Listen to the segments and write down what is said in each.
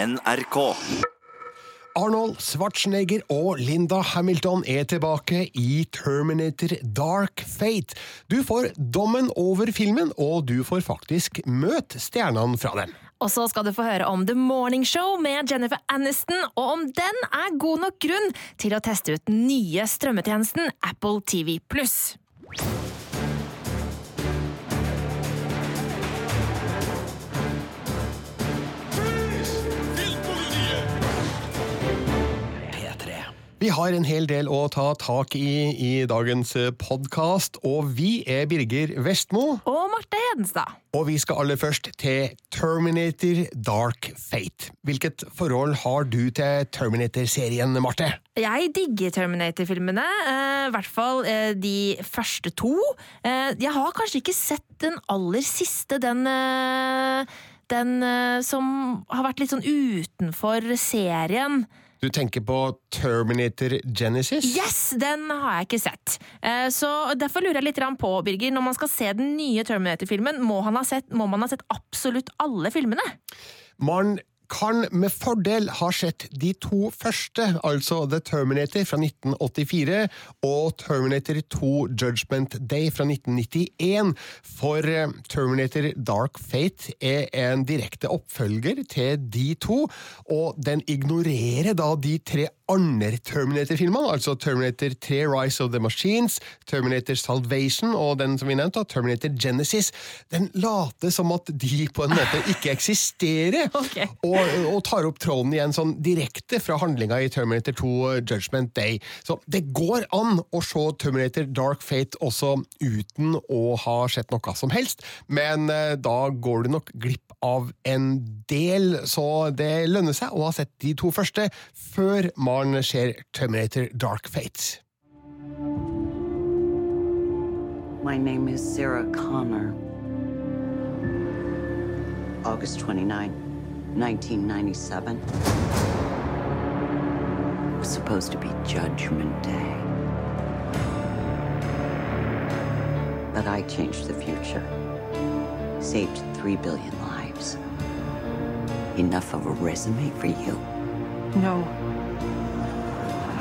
NRK. Arnold Schwarzenegger og Linda Hamilton er tilbake i Terminator Dark Fate. Du får dommen over filmen, og du får faktisk møte stjernene fra den. Og så skal du få høre om The Morning Show med Jennifer Aniston, og om den er god nok grunn til å teste ut den nye strømmetjenesten Apple TV Pluss. Vi har en hel del å ta tak i i dagens podkast, og vi er Birger Vestmo. Og Marte Hedenstad. Og vi skal aller først til Terminator Dark Fate. Hvilket forhold har du til Terminator-serien, Marte? Jeg digger Terminator-filmene, eh, i hvert fall eh, de første to. Eh, jeg har kanskje ikke sett den aller siste, den eh, den eh, som har vært litt sånn utenfor serien. Du tenker på Terminator Genesis? Yes! Den har jeg ikke sett. Eh, Så Derfor lurer jeg litt på, Birger, når man skal se den nye Terminator-filmen, må, må man ha sett absolutt alle filmene? Man kan med fordel ha sett de to første, altså The Terminator fra 1984 og Terminator 2 Judgment Day fra 1991, for eh, Terminator Dark Fate er en direkte oppfølger til de to, og den ignorerer da de tre andre Terminator-filmene, altså Terminator 3 Rise of the Machines, Terminator Salvation og den som vi nevnte, Terminator Genesis. Den later som at de på en måte ikke eksisterer, Okay. og, og tar opp tråden igjen sånn direkte fra handlinga i Terminator 2 Judgment Day. Så det går an å se Terminator Dark Fate også uten å ha sett noe som helst, men eh, da går du nok glipp av en del, så det lønner seg å ha sett de to første før man ser Terminator Dark Fate. My name is Sarah Connor. August 29, 1997. It was supposed to be Judgment Day. But I changed the future. Saved three billion lives. Enough of a resume for you? No.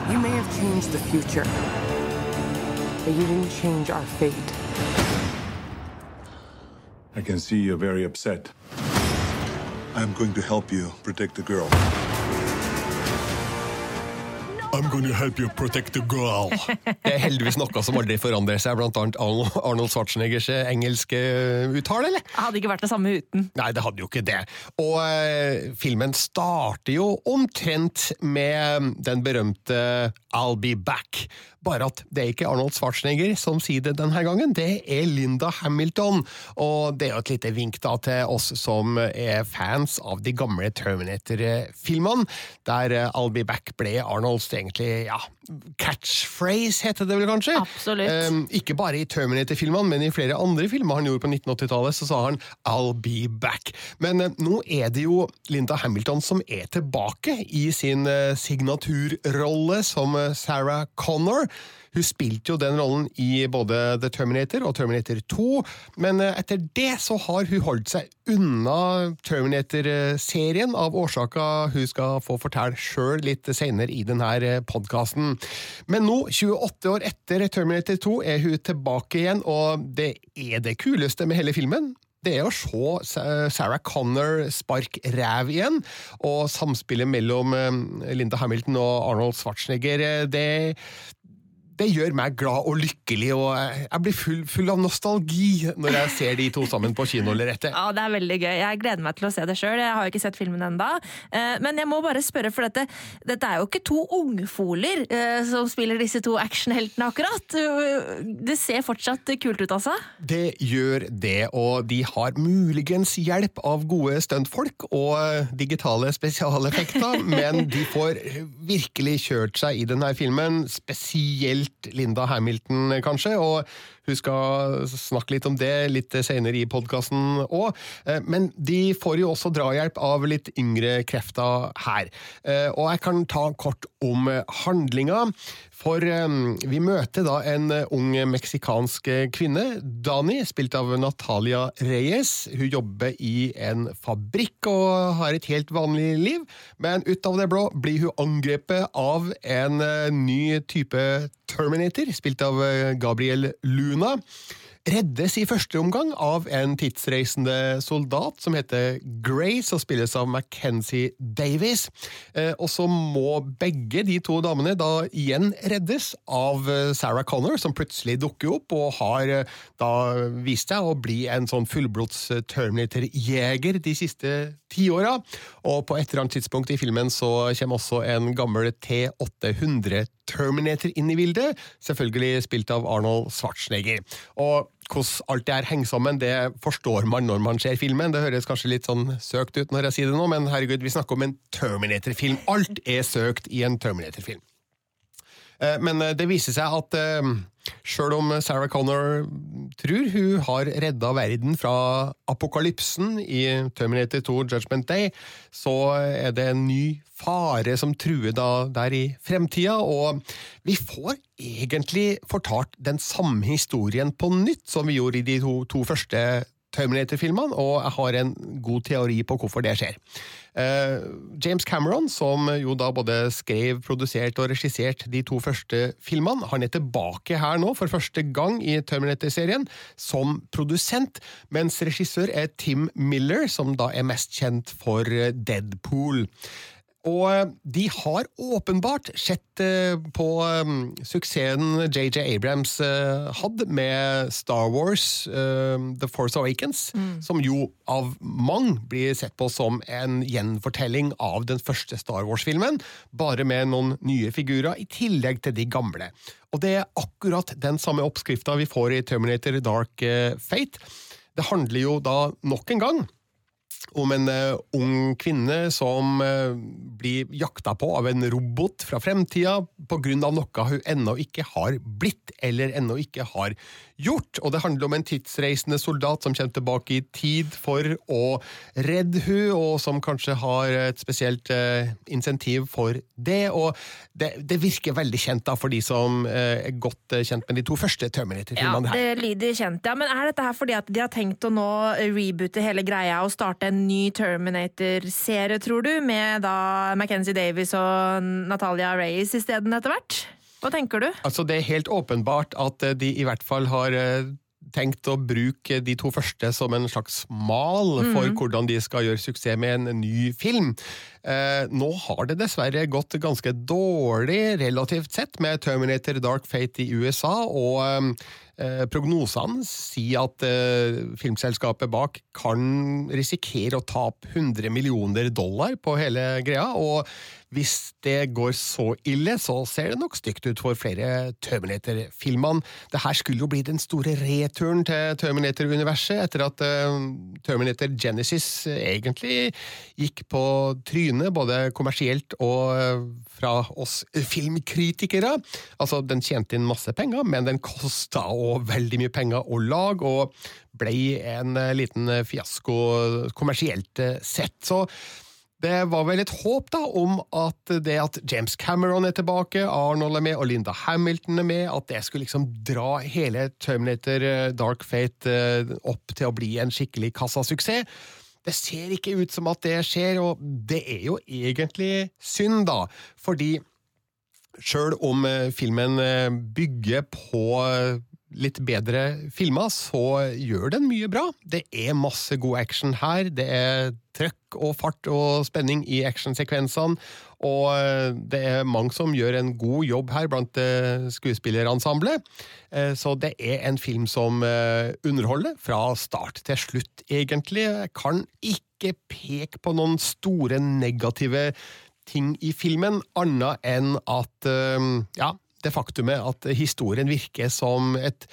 You may have changed the future, but you didn't change our fate. I can see you're very upset. I'm going to help you protect the girl. I'm gonna help you protect the girl. Det er heldigvis noe som aldri forandrer seg, blant annet Arnold Schwarzeneggers eh, engelske uttale, eller? Det hadde ikke vært det samme uten. Nei, det hadde jo ikke det. Og eh, filmen starter jo omtrent med den berømte I'll be back. Bare at det er ikke Arnold Schwarzenegger som sier det denne gangen, det er Linda Hamilton. Og det er jo et lite vink da til oss som er fans av de gamle Terminator-filmene, der eh, I'll be back ble Arnolds egentlig, ja, catchphrase, heter det vel kanskje? Absolutt. Um, ikke bare i Terminator-filmene, men i flere andre filmer han gjorde på 1980-tallet, så sa han I'll be back. Men uh, nå er det jo Linda Hamilton som er tilbake i sin uh, signaturrolle som Sarah Connor. Hun spilte jo den rollen i både The Terminator og Terminator 2, men eh, etter det så har hun holdt seg unna Terminator-serien av årsaker hun skal få fortelle sjøl litt senere i denne podkasten. Men nå, 28 år etter Terminator 2, er hun tilbake igjen, og det er det kuleste med hele filmen. Det er å se Sarah Connor spark ræv igjen, og samspillet mellom eh, Linda Hamilton og Arnold Schwarzenegger, eh, det det gjør meg glad og lykkelig, og jeg blir full, full av nostalgi når jeg ser de to sammen på kino eller etter. Ja, det er veldig gøy. Jeg gleder meg til å se det sjøl. Jeg har ikke sett filmen ennå. Men jeg må bare spørre, for dette, dette er jo ikke to ungfoler eh, som spiller disse to actionheltene, akkurat. Det ser fortsatt kult ut, altså. Det gjør det, og de har muligens hjelp av gode stuntfolk og digitale spesialeffekter, men de får virkelig kjørt seg i denne filmen, spesielt Linda Hamilton, kanskje. og Hun skal snakke litt om det litt senere i podkasten òg. Men de får jo også drahjelp av litt yngre krefter her. Og jeg kan ta kort om handlinga. For um, vi møter da en ung meksikansk kvinne, Dani, spilt av Natalia Reyes. Hun jobber i en fabrikk og har et helt vanlig liv, men ut av det blå blir hun angrepet av en ny type Terminator, spilt av Gabriel Luna reddes i første omgang av en tidsreisende soldat som heter Grace og spilles av Mackenzie Davies. Eh, og så må begge de to damene da igjen reddes av eh, Sarah Connor, som plutselig dukker opp og har eh, da vist seg å bli en sånn fullblods Terminator-jeger de siste ti åra. Og på et eller annet tidspunkt i filmen så kommer også en gammel T800 Terminator inn i bildet, selvfølgelig spilt av Arnold Schwarzenegger. Og hvordan alt det her henger sammen, det forstår man når man ser filmen. Det høres kanskje litt sånn søkt ut når jeg sier det nå, men herregud, vi snakker om en Terminator-film. Alt er søkt i en Terminator-film. Eh, men eh, det viser seg at eh, Sjøl om Sarah Connor tror hun har redda verden fra apokalypsen i Terminator 2 Judgment Day, så er det en ny fare som truer der i fremtida, og vi får egentlig fortalt den samme historien på nytt som vi gjorde i de to, to første Terminator-filmene, og jeg har en god teori på hvorfor det skjer. Uh, James Cameron, som jo da både skrev, produserte og regisserte de to første filmene, han er tilbake her nå for første gang i Terminator-serien som produsent, mens regissør er Tim Miller, som da er mest kjent for Deadpool. Og eh, de har åpenbart sett eh, på eh, suksessen JJ Abrams hadde med Star Wars The Force Awakens, mm. som jo av mange blir sett på som en gjenfortelling av den første Star Wars-filmen, bare med noen nye figurer i tillegg til de gamle. Og det er akkurat den samme oppskrifta vi får i Terminator Dark Fate. Det handler jo da nok en gang om en uh, ung kvinne som uh, blir jakta på av en robot fra fremtida pga. noe hun ennå ikke har blitt, eller ennå ikke har gjort. Og det handler om en tidsreisende soldat som kommer tilbake i tid for å redde hun, og som kanskje har et spesielt uh, insentiv for det. Og det, det, virker veldig kjent da, for de som er godt kjent med de to første Terminator-filmene. Ja, det lyder kjent, ja. Men er dette her fordi at de har tenkt å nå reboote hele greia og starte en ny Terminator-serie, tror du? Med da Mackenzie Davies og Natalia Reyes isteden etter hvert? Hva tenker du? Altså, det er helt åpenbart at eh, de i hvert fall har eh, tenkt å bruke de to første som en slags mal for mm. hvordan de skal gjøre suksess med en ny film. Eh, nå har det dessverre gått ganske dårlig relativt sett med Terminator Dark Fate i USA, og eh, prognosene sier at eh, filmselskapet bak kan risikere å tape 100 millioner dollar på hele greia. og hvis det går så ille, så ser det nok stygt ut for flere Terminator-filmene. Det her skulle jo bli den store returen til Terminator-universet, etter at Terminator Genesis egentlig gikk på trynet, både kommersielt og uh, fra oss filmkritikere. Altså, den tjente inn masse penger, men den kosta òg veldig mye penger å lage, og ble en uh, liten fiasko kommersielt sett. Så det var vel et håp da om at det at James Cameron er tilbake, Arnold er med og Linda Hamilton er med, at det skulle liksom dra hele Terminator eh, Dark Fate eh, opp til å bli en skikkelig kassasuksess. Det ser ikke ut som at det skjer, og det er jo egentlig synd, da, fordi sjøl om eh, filmen bygger på litt bedre filmer, så gjør den mye bra. Det er masse god action her. Det er trøkk og fart og spenning i actionsekvensene. Og eh, det er mange som gjør en god jobb her blant eh, skuespillerensemblet. Eh, så det er en film som underholder fra start til slutt, egentlig. Jeg kan ikke peke på noen store negative ting i filmen, annet enn at ja, det faktumet at historien virker som et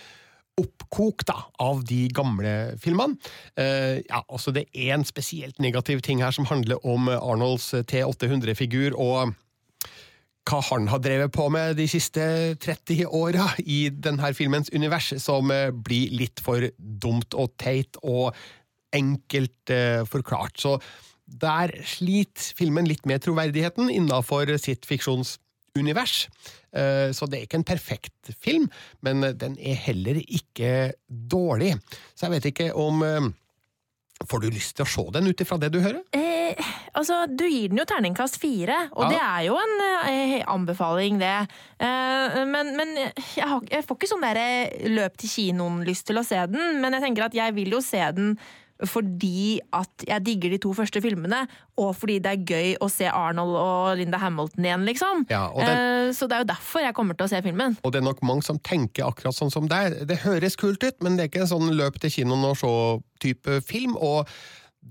oppkok da, av de gamle filmene. Uh, ja, altså Det er en spesielt negativ ting her som handler om Arnolds T800-figur. og hva han har drevet på med de siste 30 åra i denne filmens univers, som eh, blir litt for dumt og teit og enkelt eh, forklart. Så der sliter filmen litt med troverdigheten innafor sitt fiksjonsunivers. Eh, så det er ikke en perfekt film, men den er heller ikke dårlig. Så jeg vet ikke om eh, Får du lyst til å se den ut ifra det du hører? Eh, altså, du gir den jo terningkast fire, og Ja. det er jo en eh, anbefaling, det. Eh, men men jeg, har, jeg får ikke sånn derre løp til kinoen-lyst til å se den, men jeg tenker at jeg vil jo se den fordi at jeg digger de to første filmene, og fordi det er gøy å se Arnold og Linda Hamilton igjen, liksom. Ja, det- Eh, så det er jo derfor jeg kommer til å se filmen. Og det er nok mange som tenker akkurat sånn som deg. Det høres kult ut, men det er ikke en sånn løp til kinoen og se-type film. Og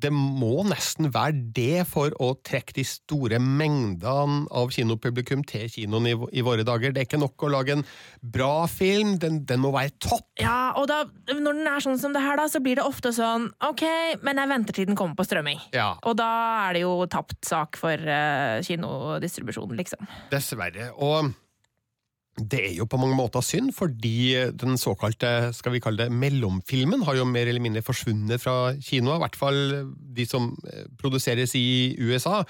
det må nesten være det for å trekke de store mengdene av kinopublikum til kinoen i, i våre dager. Det er ikke nok å lage en bra film, den, den må være topp. Ja, og da, når den er sånn som det her, da, så blir det ofte sånn OK, men jeg venter til den kommer på strømming. Ja. Og da er det jo tapt sak for uh, kinodistribusjonen, liksom. Dessverre. Og det er jo på mange måter synd, fordi den såkalte skal vi kalle det, mellomfilmen har jo mer eller mindre forsvunnet fra kinoer, i hvert fall de som eh, produseres i USA.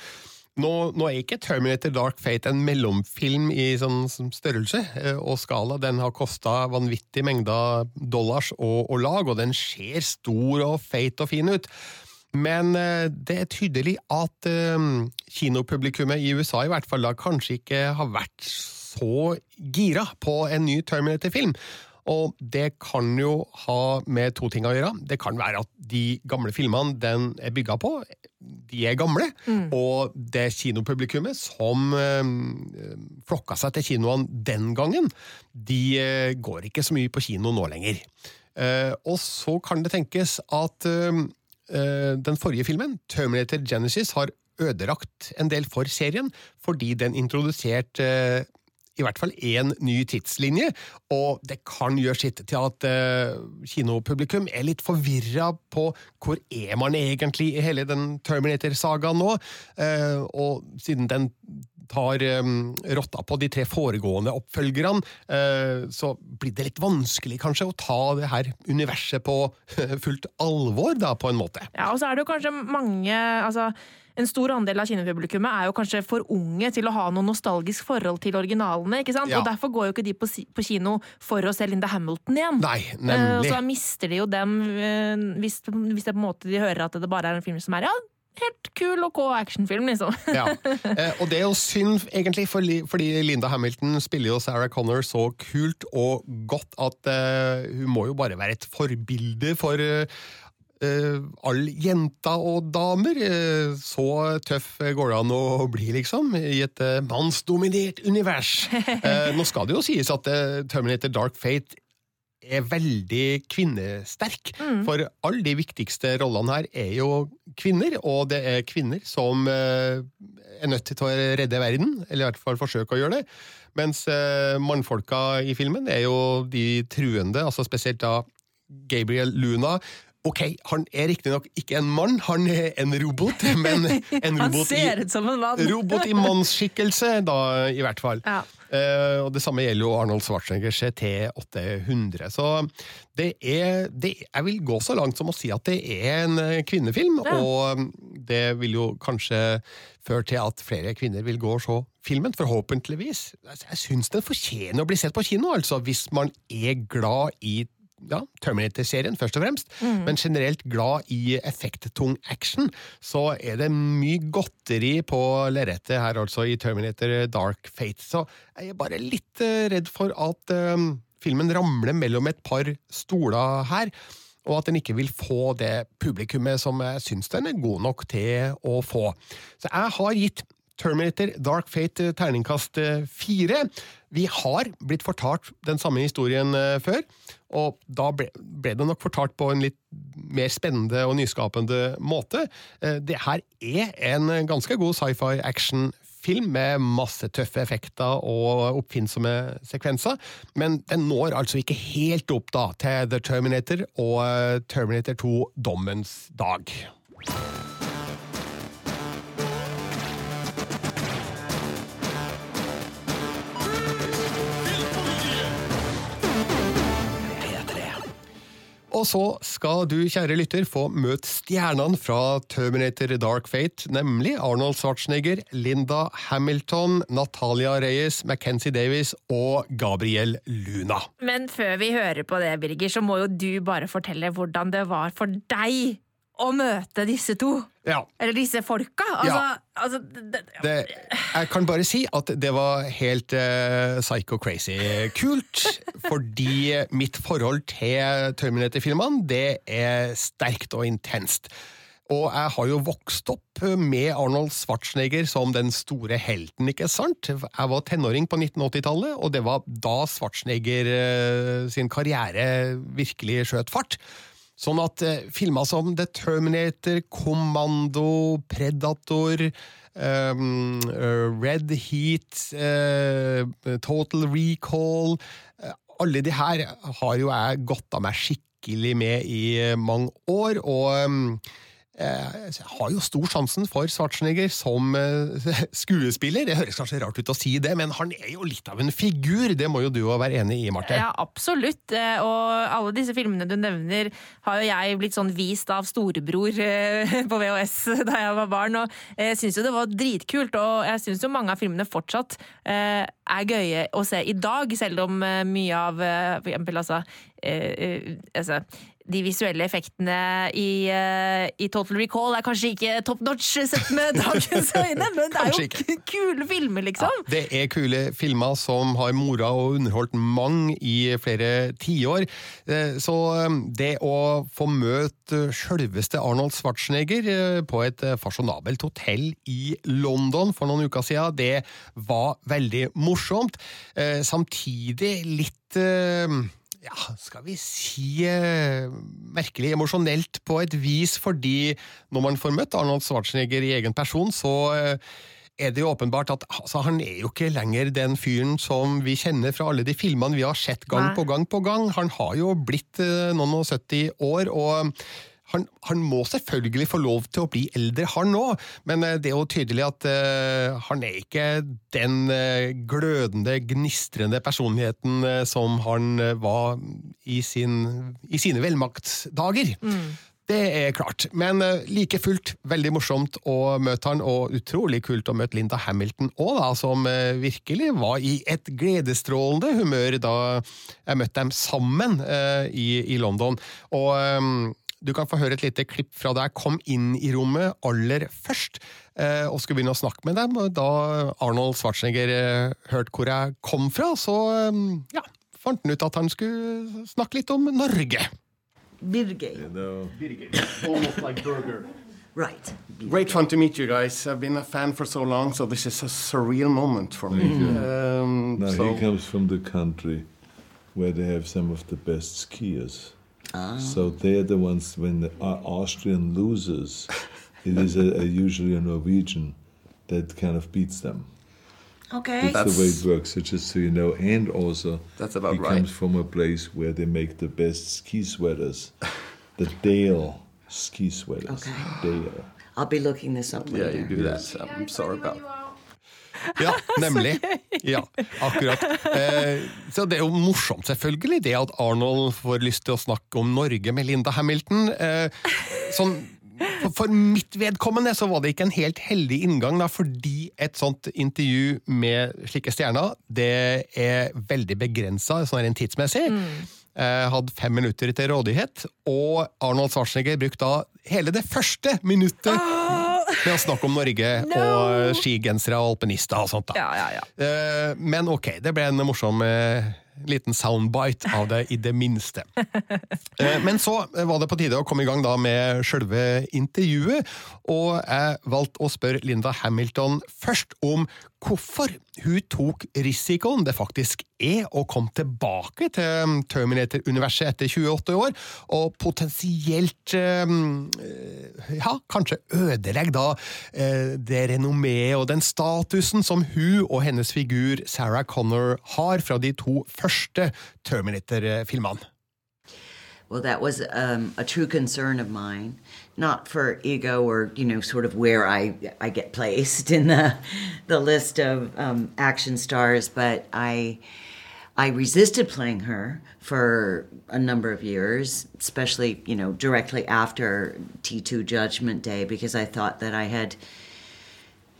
Nå, nå er ikke Terminator Dark Fate en mellomfilm i sånn som størrelse eh, og skala. Den har kosta vanvittig mengder dollars og, og, lag, og den ser stor og feit og fin ut. Men eh, det er tydelig at um, kinopublikummet i USA i hvert fall da kanskje ikke har vært så gira på en ny Terminator-film. Og det kan jo ha med to ting å gjøre. Det kan være at de gamle filmene den er bygga på, de er gamle. Og det kinopublikummet som øh, flokka seg til kinoene den gangen, de øh, går ikke så mye på kino nå lenger. Uh, og så kan det tenkes at øh, eh, den forrige filmen, Terminator Genesis, har ødelagt en del for serien, fordi den introduserte eh, i hvert fall én ny tidslinje, og det kan gjøre sitt til at eh, kinopublikum er litt forvirra på hvor er man egentlig i hele den Terminator-sagaen nå, Eh, og siden den tar eh, rotta på de tre foregående oppfølgerne, eh, så blir det litt vanskelig kanskje å ta det her universet på fullt alvor, da, på en måte. Ja, og så er det jo kanskje mange altså, En stor andel av kinopublikummet er jo kanskje for unge til å ha noe nostalgisk forhold til originalene. ikke sant? Ja. Og Derfor går jo ikke de på, si- på kino for å se Linda Hamilton igjen. Nei, nemlig. og så mister de jo dem eh, hvis, hvis det på en måte de hører at det bare er en film som er ja, helt kul og OK actionfilm, liksom. Ja. Eh, og det er jo synd, egentlig, fordi, fordi Linda Hamilton spiller jo Sarah Connor så kult og godt at eh, hun må jo bare være et forbilde for eh, eh, jenta jenter og damer. Eh, så tøff går det an å bli, liksom, i et eh, mannsdominert univers. Nå skal det jo sies at Terminator Dark Fate er veldig kvinnesterk. For alle de viktigste rollene her er jo kvinner, og det er kvinner som er nødt til å redde verden, eller i hvert fall forsøke å gjøre det. Mens mannfolka i filmen er jo de truende, altså spesielt da Gabriel Luna. Ok, han er riktignok ikke en mann, han er en robot, men en robot ser i ut som en mann! Robot i mannsskikkelse, da, i hvert fall. Ja. Uh, og det samme gjelder jo Arnold Schwarzeneggers T800. Så det er det, Jeg vil gå så langt som å si at det er en eh, kvinnefilm, Ja. og det vil jo kanskje føre til at flere kvinner vil gå og se filmen, forhåpentligvis. Jeg syns den fortjener å bli sett på kino, altså, hvis man er glad i ja, Terminator-serien, først og fremst, men generelt glad i effekttung action, så er det mye godteri på lerretet her, altså, i Terminator Dark Fate. Så jeg er bare litt eh, redd for at um, filmen ramler mellom et par stoler her. Og at den ikke vil få det publikummet som jeg syns den er god nok til å få. Så jeg har gitt Terminator Dark Fate eh, terningkast eh, fire. Vi har blitt fortalt den samme historien eh, før, og da ble, ble det nok fortalt på en litt mer spennende og nyskapende måte. Det her er en ganske god sci-fi action-film med masse tøffe effekter og oppfinnsomme sekvenser, men den når altså ikke helt opp da til The Terminator og Terminator 2 Dommens dag. Og så skal du, kjære lytter, få møte stjernene fra Terminator Dark Fate, nemlig Arnold Schwarzenegger, Linda Hamilton, Natalia Reyes, Mackenzie Davies og Gabriel Luna. Men før vi hører på det, Birger, så må jo du bare fortelle hvordan det var for deg å møte disse to. Ja, Eller disse folka. Altså, Ja. altså det, det, det, jeg kan bare si at det var helt uh, psycho crazy kult, fordi mitt forhold til Terminator-filmene, det er sterkt og intenst. Og jeg har jo vokst opp med Arnold Schwarzenegger som den store helten, ikke sant? Jeg var tenåring på 1980-tallet, og det var da Schwarzenegger uh, sin karriere virkelig skjøt fart. Sånn at eh, filmer som The Terminator, Kommando, Predator, eh, Red Heat, eh, Total Recall eh, Alle de her har jo jeg gått av meg skikkelig med i mange år, og eh, jeg har jo stor sjansen for Schwarzenegger som eh, skuespiller. Det høres kanskje rart ut å si det, men han er jo litt av en figur. Det må jo du være enig i, Marte. Ja, absolutt. Eh, Og alle disse filmene du nevner, har jo jeg blitt sånn vist av storebror eh, på VHS da jeg var barn, og jeg syns jo det var dritkult. Og jeg syns jo mange av filmene fortsatt eh, er gøye å se i dag, selv om eh, mye av eh, for eksempel altså, eh, eh, altså de visuelle effektene i, uh, i Total Recall er kanskje ikke top notch sett med dagens øyne, men det er jo kule filmer, liksom. Det er kule filmer som har mora og underholdt mange i flere tiår. Eh, Så eh, det å få møte sjølveste Arnold Schwarzenegger på et fasjonabelt hotell i London for noen uker siden, det var veldig morsomt. Samtidig litt ja, skal vi si eh, merkelig emosjonelt på et vis, fordi når man får møtt Arnold Schwarzenegger i egen person, så eh, er det jo åpenbart at altså, han er jo ikke lenger den fyren som vi kjenner fra alle de filmene vi har sett gang Nei. på gang på gang. Han har jo blitt eh, noen og 70 år, og han, han må selvfølgelig få lov til å bli eldre, han òg, men eh, det er jo tydelig at uh, han er ikke den uh, glødende, gnistrende personligheten uh, som han var i, sin, i sine velmaktsdager. Det er klart, men like fullt veldig morsomt å møte han, og utrolig kult å møte Linda Hamilton òg, som virkelig var i et gledesstrålende humør da jeg møtte dem sammen i, i London. Og eh, du kan få høre et lite klipp fra da jeg kom inn i rommet aller først, eh, og skulle begynne å snakke med dem. og Da Arnold Schwarzenegger eh, hørte hvor jeg kom fra, så eh, ja, fant han ut at han skulle snakke litt om Norge. You know, Almost like burger. Right. Great fun to meet you guys. I've been a fan for so long, so this is a surreal moment for me. Um, now so- he comes from the country where they have some of the best skiers. Ah. So they're the ones when the Austrian loses, it is a, a usually a Norwegian that kind of beats them. Okay. That's, the way it works. So just so you know, and also That's about he right. comes from a place where they make the best ski sweaters, the Dale ski sweaters. Okay. Dale. I'll be looking this up later. You do that. I'm sorry about Ja, nemlig. Ja, akkurat. Eh, så det er jo morsomt, selvfølgelig, det at Arnold får lyst til å snakke om Norge med Linda Hamilton. Eh, sånn, for, mitt vedkommende så var det ikke en helt heldig inngang, da, fordi et sånt intervju med slike stjerner, det er veldig begrensa sånn rent tidsmessig. Jeg hadde fem minutter til rådighet, og Arnold Schwarzenegger brukte da hele det første minuttet med å snakk om Norge og skigensere og alpinister og sånt. da. Ja, ja, ja. Eh, Men ok, det ble en morsom eh, liten soundbite av det, i det minste. Eh, Men så var det på tide å komme i gang da med sjølve intervjuet, og jeg valgte å spørre Linda Hamilton først om hvorfor hun tok risikoen det faktisk er å komme tilbake til Terminator-universet etter 28 år, og potensielt eh, ja, kanskje ødelegge da eh, det renommeet og den statusen som hun og hennes figur Sarah Connor har fra de to første Terminator-filmene. Well, that was um, a true concern of mine, not for ego or you know, sort of where I I get placed in the the list of um, action stars, but I I resisted playing her for a number of years, especially, you know, directly after T2 Judgment Day, because I thought that I had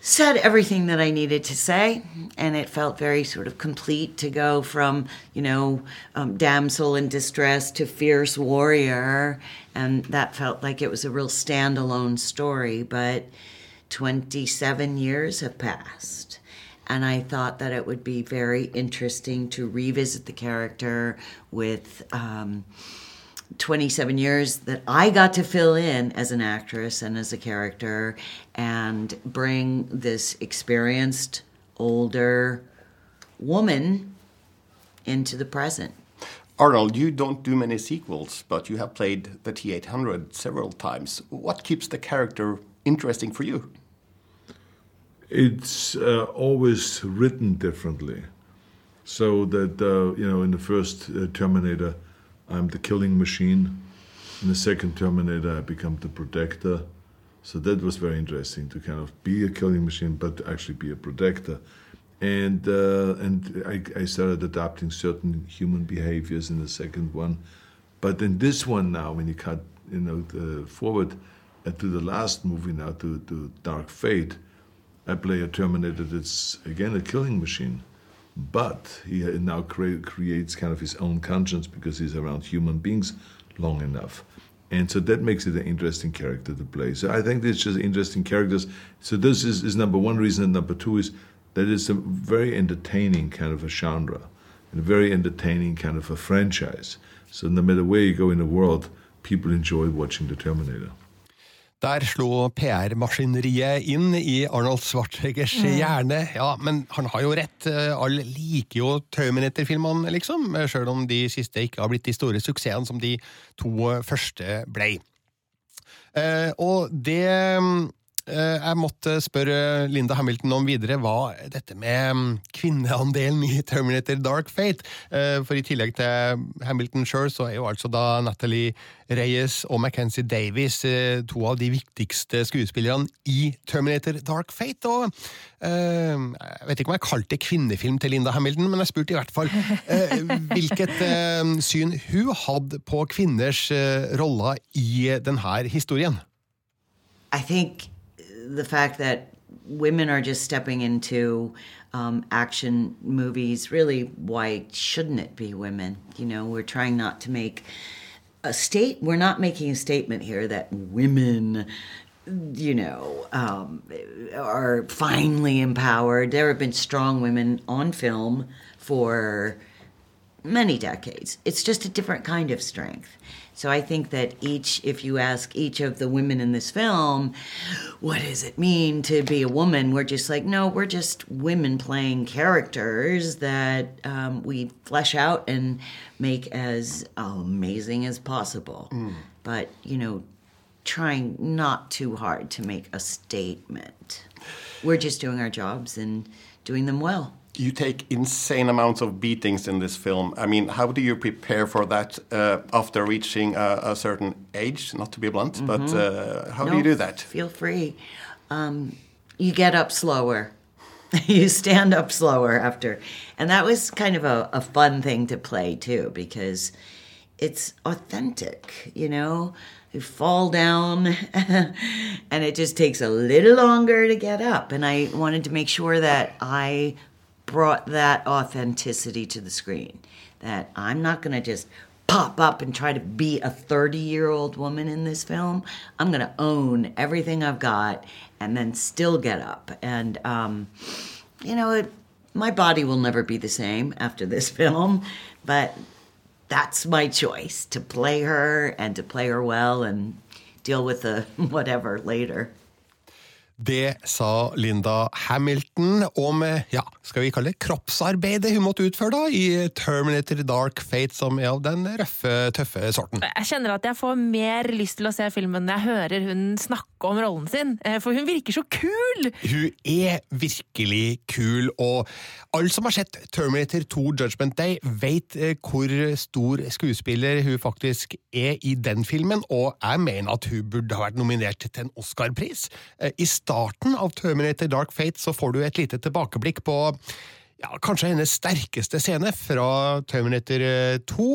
said everything that I needed to say, and it felt very sort of complete to go from, you know, um, damsel in distress to fierce warrior, and that felt like it was a real standalone story. But 27 years have passed, and I thought that it would be very interesting to revisit the character with. Um, 27 years that I got to fill in as an actress and as a character and bring this experienced, older woman into the present. Arnold, you don't do many sequels, but you have played the T 800 several times. What keeps the character interesting for you? It's uh, always written differently. So that, uh, you know, in the first uh, Terminator, I'm the killing machine. In the second Terminator, I become the protector. So that was very interesting to kind of be a killing machine, but actually be a protector. And uh, and I, I started adapting certain human behaviors in the second one, but in this one now, when you cut you know forward uh, to the last movie now to, to Dark Fate, I play a Terminator that's again a killing machine but he now cre- creates kind of his own conscience because he's around human beings long enough. And so that makes it an interesting character to play. So I think it's just interesting characters. So this is, is number one reason. And number two is that it's a very entertaining kind of a genre and a very entertaining kind of a franchise. So no matter where you go in the world, people enjoy watching The Terminator. Der slo PR-maskineriet inn i Arnold Schwarzeneggers hjerne. Ja, men han har jo rett. Alle liker jo Terminator-filmene, liksom. Sjøl om de siste ikke har blitt de store suksessene som de to første ble. Eh, og det eh, jeg måtte spørre Linda Hamilton om videre, hva dette med mm, kvinneandelen i Terminator Dark Fate. Eh, For i tillegg til Hamilton sjøl, så er jo altså da Natalie Reyes og Mackenzie Davies eh, to av de viktigste skuespillerne i Terminator Dark Fate. Og eh, jeg vet ikke om jeg kalte det kvinnefilm til Linda Hamilton, men jeg spurte i hvert fall eh, hvilket eh, syn hun hadde på kvinners eh, roller i denne historien. I think the fact that women are just stepping into um, action movies really why shouldn't it be women you know we're trying not to make a state we're not making a statement here that women you know um, are finally empowered there have been strong women on film for many decades. It's just a different kind of strength. So I think that each, if you ask each of the women in this film, what does it mean to be a woman? We're just like, no, we're just women playing characters that um, we flesh out and make as amazing as possible. But, you know, trying not too hard to make a statement. We're just doing our jobs and doing them well. You take insane amounts of beatings in this film. I mean, how do you prepare for that uh, after reaching a, a certain age? Not to be blunt, but uh, how do you do that? Feel free. Um, you get up slower. you stand up slower after. And that was kind of a, a fun thing to play too, because it's authentic, you know? You fall down and it just takes a little longer to get up. And I wanted to make sure that I brought that authenticity to the screen. That I'm not going to just pop up and try to be a 30 year old woman in this film. I'm going to own everything I've got and then still get up. And, um, you know, it, my body will never be the same after this film, but that's my choice to play her and to play her well and deal with the whatever later. Det sa Linda Hamilton om ja, skal vi kalle det kroppsarbeidet hun måtte utføre da, i Terminator Dark Fate, som er av den røffe, tøffe sorten. Jeg kjenner at jeg får mer lyst til å se filmen når jeg hører hun snakke om rollen sin, eh, for hun virker så kul! Hun er virkelig kul, og alle som har sett Terminator 2 Judgment Day, vet eh, hvor stor skuespiller hun faktisk er i den filmen, og jeg mener at hun burde ha vært nominert til en Oscar-pris. Eh, I starten av Terminator Dark Fate så får du et lite tilbakeblikk på ja, kanskje hennes sterkeste scene fra Terminator 2.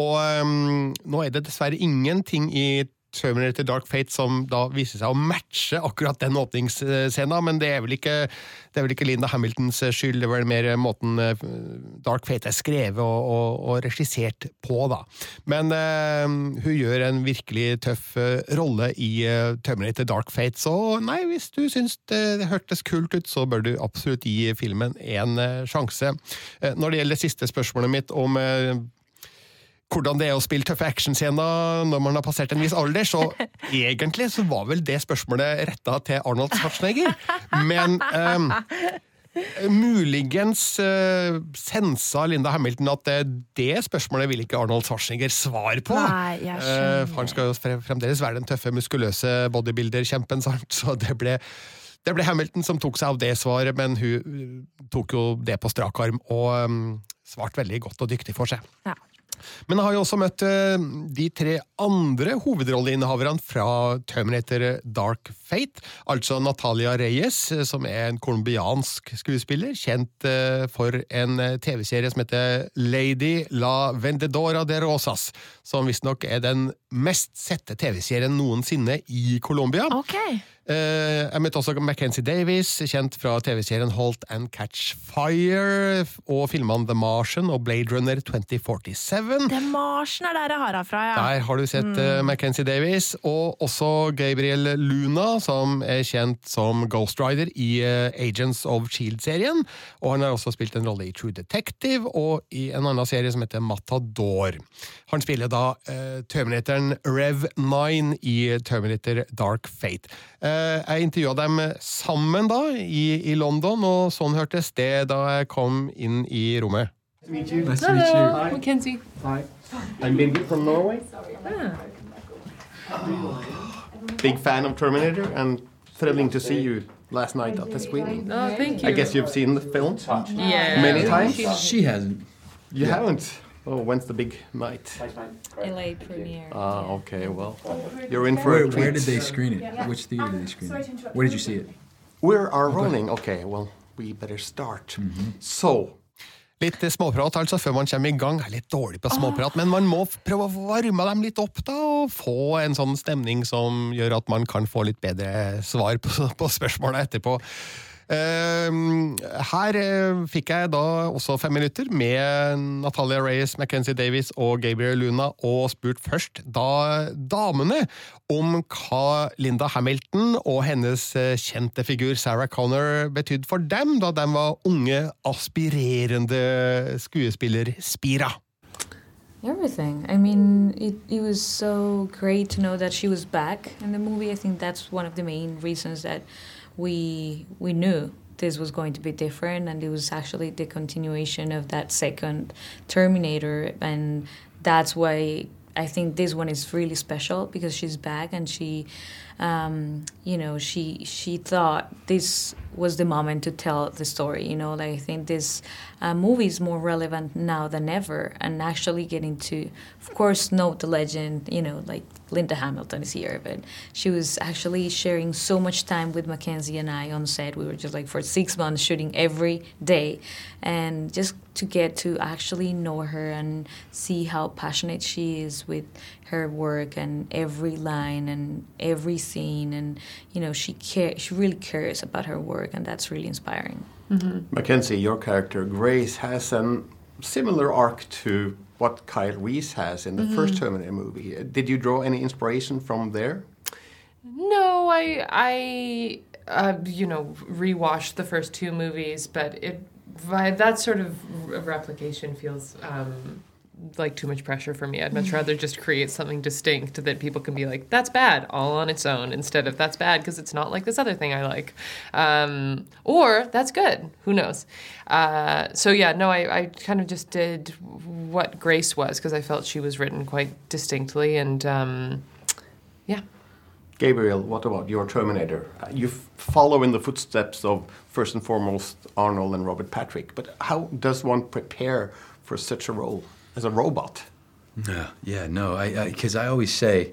Og um, nå er det dessverre ingenting i Terminator Dark Fate som da viser seg å matche akkurat den åpningsscena, men det er vel ikke, det er vel ikke Linda Hamiltons skyld, det er vel mer måten eh, Dark Fate er skrevet og, og, og regissert på, da. Men uh, hun gjør en virkelig tøff uh, rolle i uh, Terminator Dark Fate, så nei, hvis du syns det, det hørtes kult ut, så bør du absolutt gi filmen en sjanse. når det gjelder det siste spørsmålet mitt om hvordan det er å spille tøffe actionscener når man har passert en viss alder, så egentlig så var vel det spørsmålet retta til Arnold Schwarzenegger. Men um, Muligens uh, sensa Linda Hamilton at uh, det spørsmålet vil ikke Arnold Schwarzenegger svare på. Nei, uh, han skal jo fremdeles være den tøffe, muskuløse bodybuilder-kjempen, så det ble det ble Hamilton som tok seg av det svaret, men hun tok jo det på strak arm og um, svarte veldig godt og dyktig for seg. Ja. Men har jo også møtt uh, de tre andre hovedrolleinnehaverne fra Terminator Dark Fate. Altså Natalia Reyes, som er en colombiansk skuespiller, kjent uh, for en TV-serie som heter Lady la Vendedora de Rosas. Som visstnok er den mest sette TV-serien noensinne i Colombia. Ok. Eh, jeg møtte også Mackenzie Davies, kjent fra TV-serien Halt and Catch Fire, og filmene The Martian og Blade Runner 2047. Det Martian er der jeg har henne fra, ja. Der har du sett mm. Mackenzie Davies, og også Gabriel Luna, som er kjent som Ghost Rider i uh, Agents of Shield-serien. Og han har også spilt en rolle i True Detective og i en annen serie som heter Matador. Han spiller da uh, Terminatoren Rev 9 i Terminator Dark Fate. Eh, jeg intervjua dem sammen da, i, i, London, og sånn hørtes det da jeg kom inn i rommet. Nice to meet you. Nice to meet you. Mackenzie. Hi. I'm Birgit from Norway. Big fan of Terminator and thrilling to see you last night at the screening. Oh, thank you. I guess you've seen the film yeah. many times. She hasn't. You yeah. haven't. Oh, when's the big night? LA premiere. Ah, okay. Well, you're in for where, a treat. Where did they screen it? Which theater did they screen it? Where did you see it? We are rolling. Okay. Well, we better start. Mm -hmm. So. Litt småprat altså før man kommer i gang. Jeg er litt dårlig på småprat, men man må prøve å varme dem litt opp da, og få en sånn stemning som gjør at man kan få litt bedre svar på, på spørsmåla etterpå. Ehm, her eh, fikk jeg da også fem minutter med Natalia Reyes, Mackenzie Davies og Gabriel Luna, og spurt først da damene om hva Linda Hamilton og hennes eh, kjente figur Sarah Connor betydde for dem da de var unge, aspirerende skuespillerspira. Everything. I mean, it, it was so great to know that she was back in the movie. I think that's one of the main reasons that we we knew this was going to be different and it was actually the continuation of that second terminator and that's why i think this one is really special because she's back and she um, you know she she thought this was the moment to tell the story you know? Like i think this uh, movie is more relevant now than ever and actually getting to of course know the legend you know like Linda Hamilton is here, but she was actually sharing so much time with Mackenzie and I on set. We were just like for six months shooting every day, and just to get to actually know her and see how passionate she is with her work and every line and every scene, and you know she care she really cares about her work, and that's really inspiring. Mm-hmm. Mackenzie, your character Grace has a similar arc to what Kyle Reese has in the mm -hmm. first Terminator movie. Did you draw any inspiration from there? No, I I uh, you know rewatched the first two movies, but it that sort of replication feels um, like too much pressure for me. I'd much rather just create something distinct that people can be like, that's bad all on its own, instead of that's bad because it's not like this other thing I like. Um, or that's good. Who knows? Uh, so, yeah, no, I, I, kind of just did what Grace was because I felt she was written quite distinctly. And um, yeah. Gabriel, what about your Terminator? You follow in the footsteps of, first and foremost, Arnold and Robert Patrick, but how does one prepare for such a role? As a robot. No, yeah, no, I because I, I, always say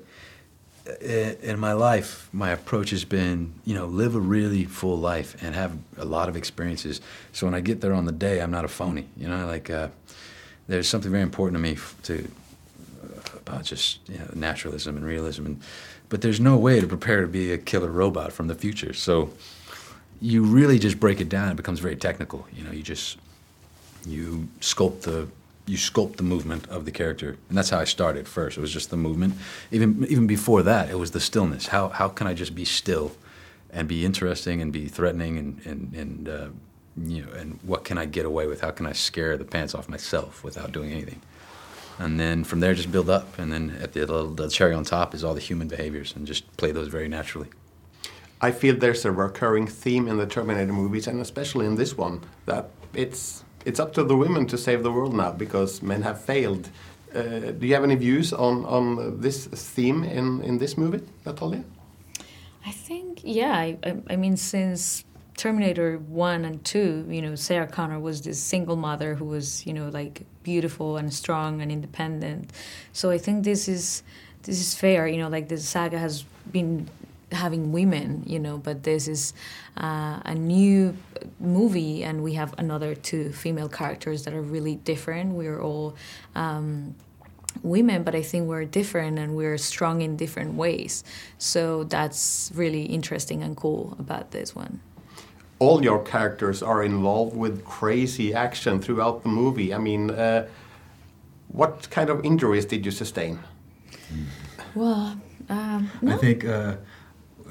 in my life, my approach has been, you know, live a really full life and have a lot of experiences. So when I get there on the day, I'm not a phony. You know, like uh, there's something very important to me to uh, about just you know naturalism and realism, and but there's no way to prepare to be a killer robot from the future. So you really just break it down. It becomes very technical. You know, you just you sculpt the you sculpt the movement of the character, and that's how I started first. It was just the movement. Even even before that, it was the stillness. How how can I just be still, and be interesting and be threatening and and and uh, you know and what can I get away with? How can I scare the pants off myself without doing anything? And then from there, just build up, and then at the the cherry on top is all the human behaviors, and just play those very naturally. I feel there's a recurring theme in the Terminator movies, and especially in this one, that it's it's up to the women to save the world now because men have failed. Uh, do you have any views on on this theme in in this movie, Natalia? I think, yeah. I, I, I mean, since Terminator 1 and 2, you know, Sarah Connor was this single mother who was, you know, like beautiful and strong and independent. So I think this is this is fair, you know, like the saga has been having women, you know, but this is uh, a new movie and we have another two female characters that are really different. We're all um, women, but I think we're different and we're strong in different ways. So that's really interesting and cool about this one. All your characters are involved with crazy action throughout the movie. I mean, uh, what kind of injuries did you sustain? Well, um, I think uh,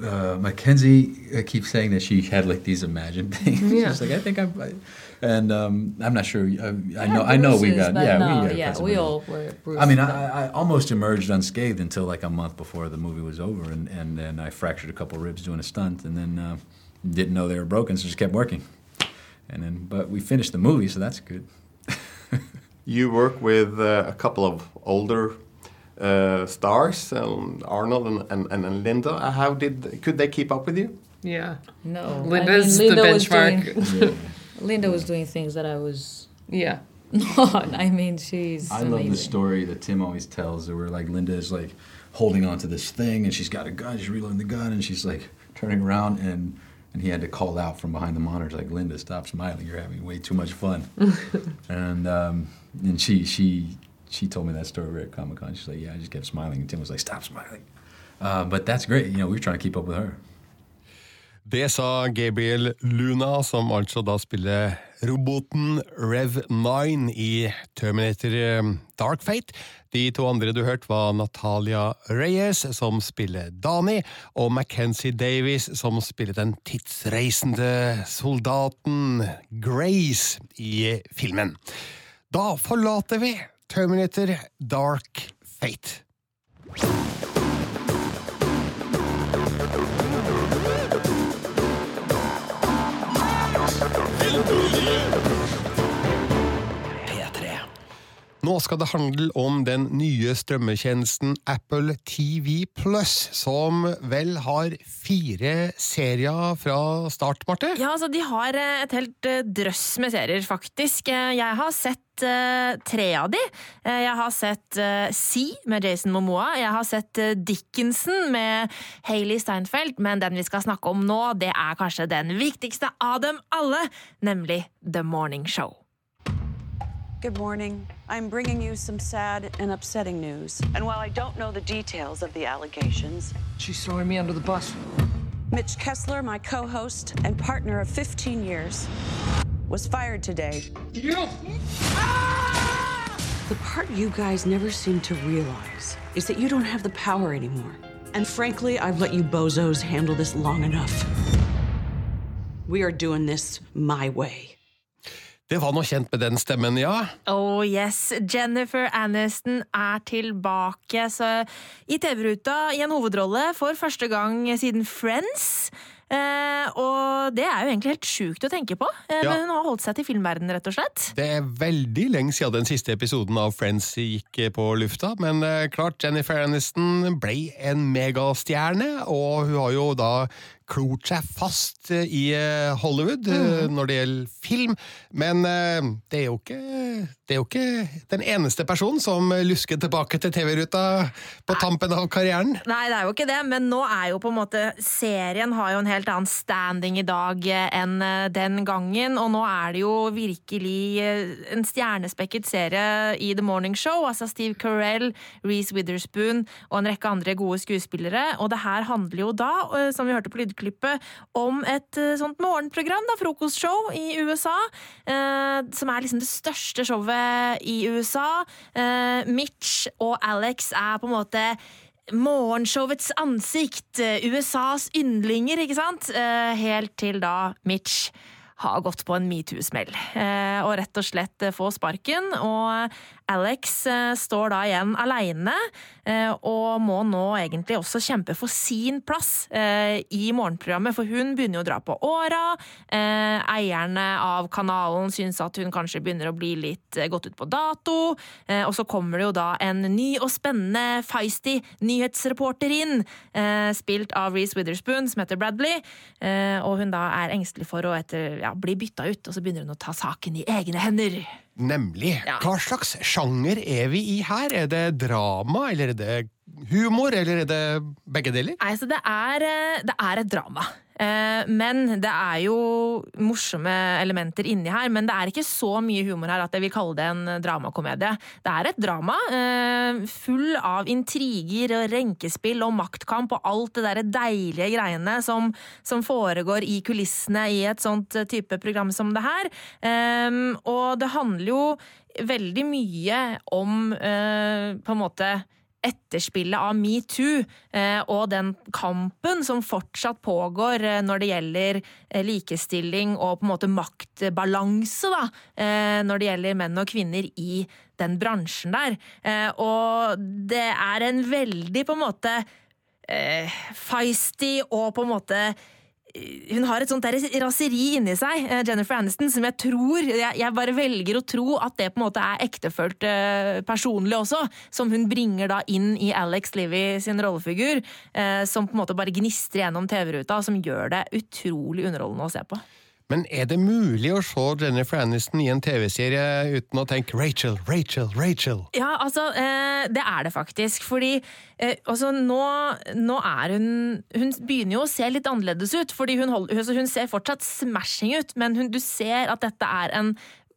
uh, Mackenzie uh, keeps saying that she had like these imagined things. Yeah. She's like, I think I'm, I, and um, I'm not sure. Uh, I know, I know we got, yeah, no, we, got yeah, we all were bruised. I mean, I, I almost emerged unscathed until like a month before the movie was over, and, and then I fractured a couple ribs doing a stunt, and then uh, didn't know they were broken, so just kept working. And then, but we finished the movie, so that's good. You work with uh, a couple of older uh, stars, um, Arnold and, and, and Linda. Uh, How did could they keep up with you? Yeah. No, I Linda's mean, Linda the was benchmark. doing- Linda was doing things that I was yeah. not. I mean, she's. I love the story that Tim always tells, where like Linda is like holding on to this thing, and she's got a gun, she's reloading the gun, and she's like turning around, and and he had to call out from behind the monitor, like Linda, stop smiling, you're having way too much fun. and um, and she she she told me that story at Comic Con. She's like, yeah, I just kept smiling, and Tim was like, stop smiling. Uh, but that's great. You know, we were trying to keep up with her. Det sa Gabriel Luna, som altså da spiller roboten Rev9 i Terminator eh, Dark Fate. De to andre du hørte var Natalia Reyes, som spiller Dani, og Mackenzie Davies, som spiller den tidsreisende soldaten Grace i filmen. Da forlater vi Terminator Dark Fate. Nå skal det handle om den nye strømmetjenesten Apple TV Pluss, som vel har fire serier fra start, Marte? Ja, altså De har eh, et helt eh, drøss med serier, faktisk. Eh, Jeg har sett tre av de. Jeg har sett Sea med Jason Momoa. Jeg har sett Dickinson med Hayley Steinfeld. Men den vi skal snakke om nå, det er kanskje den viktigste av dem alle, nemlig The Morning Show. Good morning. I'm bringing you some sad and upsetting news. And while I don't know the details of the allegations, She's throwing me under the bus. Mitch Kessler, my co host and partner of 15 years, was fired today. You! Ah! The part you guys never seem to realize is that you don't have the power anymore. And frankly, I've let you bozos handle this long enough. We are doing this my way. Det var noe kjent med den stemmen, ja. Oh yes, Jennifer Aniston er tilbake så i TV-ruta i en hovedrolle for første gang siden Friends. Eh, og det er jo egentlig helt sjukt å tenke på. Eh, Ja. Men hun har holdt seg til filmverdenen, rett og slett. Det er veldig lenge siden den siste episoden av Friends gikk på lufta, men eh, klart Jennifer Aniston ble en megastjerne, og hun har jo da klort seg fast eh, i eh, Hollywood mm. når det gjelder film, men det er jo ikke det er jo ikke den eneste personen som lusker tilbake til TV-ruta på tampen av karrieren. Nei, det er jo ikke det, men nå er jo på en måte Serien har jo en helt annen standing i dag enn den gangen, og nå er det jo virkelig en stjernespekket serie i The Morning Show. Altså Steve Carell, Reece Witherspoon og en rekke andre gode skuespillere. Og det her handler jo da, som vi hørte på lydklippet, om et eh, sånt morgenprogram, da, frokostshow i USA, eh, som er liksom det største showet i USA. Eh, Mitch og Alex er på en måte morgenshowets ansikt, eh, USAs yndlinger, ikke sant? Eh, Helt til da Mitch har gått på en metoo-smell eh, og rett og slett få sparken. Og Alex eh, står da igjen aleine eh, og må nå egentlig også kjempe for sin plass eh, i morgenprogrammet, for hun begynner jo å dra på åra. Eierne av kanalen syns at hun kanskje begynner å bli litt gått ut på dato. Og så kommer det jo da en ny og spennende feisty nyhetsreporter inn, spilt av Reece Witherspoon, som heter Bradley. Og hun da er engstelig for å etter, ja, bli bytta ut, og så begynner hun å ta saken i egne hender. Nemlig. Hva slags sjanger er vi i her? Er det drama, eller er det humor, eller er det begge deler? Nei, så det er, eh, det er et drama. Eh, Men det er jo morsomme elementer inni her. Men det er ikke så mye humor her at jeg vil kalle det en dramakomedie. Det er et drama eh, full av intriger og renkespill og maktkamp og alt det der deilige greiene som, som foregår i kulissene i et sånt type program som det her. Eh, Og det handler jo veldig mye om eh, på en måte etterspillet av metoo eh, og den kampen som fortsatt pågår eh, når det gjelder eh, likestilling og på en måte maktbalanse, da, når det gjelder menn og kvinner i den bransjen der. Og det er en veldig på en måte feisty og på en måte hun har et sånt der raseri inni seg, eh, Jennifer Aniston, som jeg tror jeg, jeg bare velger å tro at det på en måte er ektefølt eh, personlig også. Som hun bringer da inn i Alex Livy sin rollefigur. eh, Som på en måte bare gnistrer gjennom TV-ruta, og som gjør det utrolig underholdende å se på. Men er det mulig å se Jennifer Aniston i en TV-serie uten å tenke Rachel, Rachel, Rachel? Ja, altså, eh, det er det faktisk. Fordi eh, altså, nå, nå er hun Hun begynner jo å se litt annerledes ut. Fordi hun, hold, altså, hun ser fortsatt smashing ut, men hun, du ser at dette er en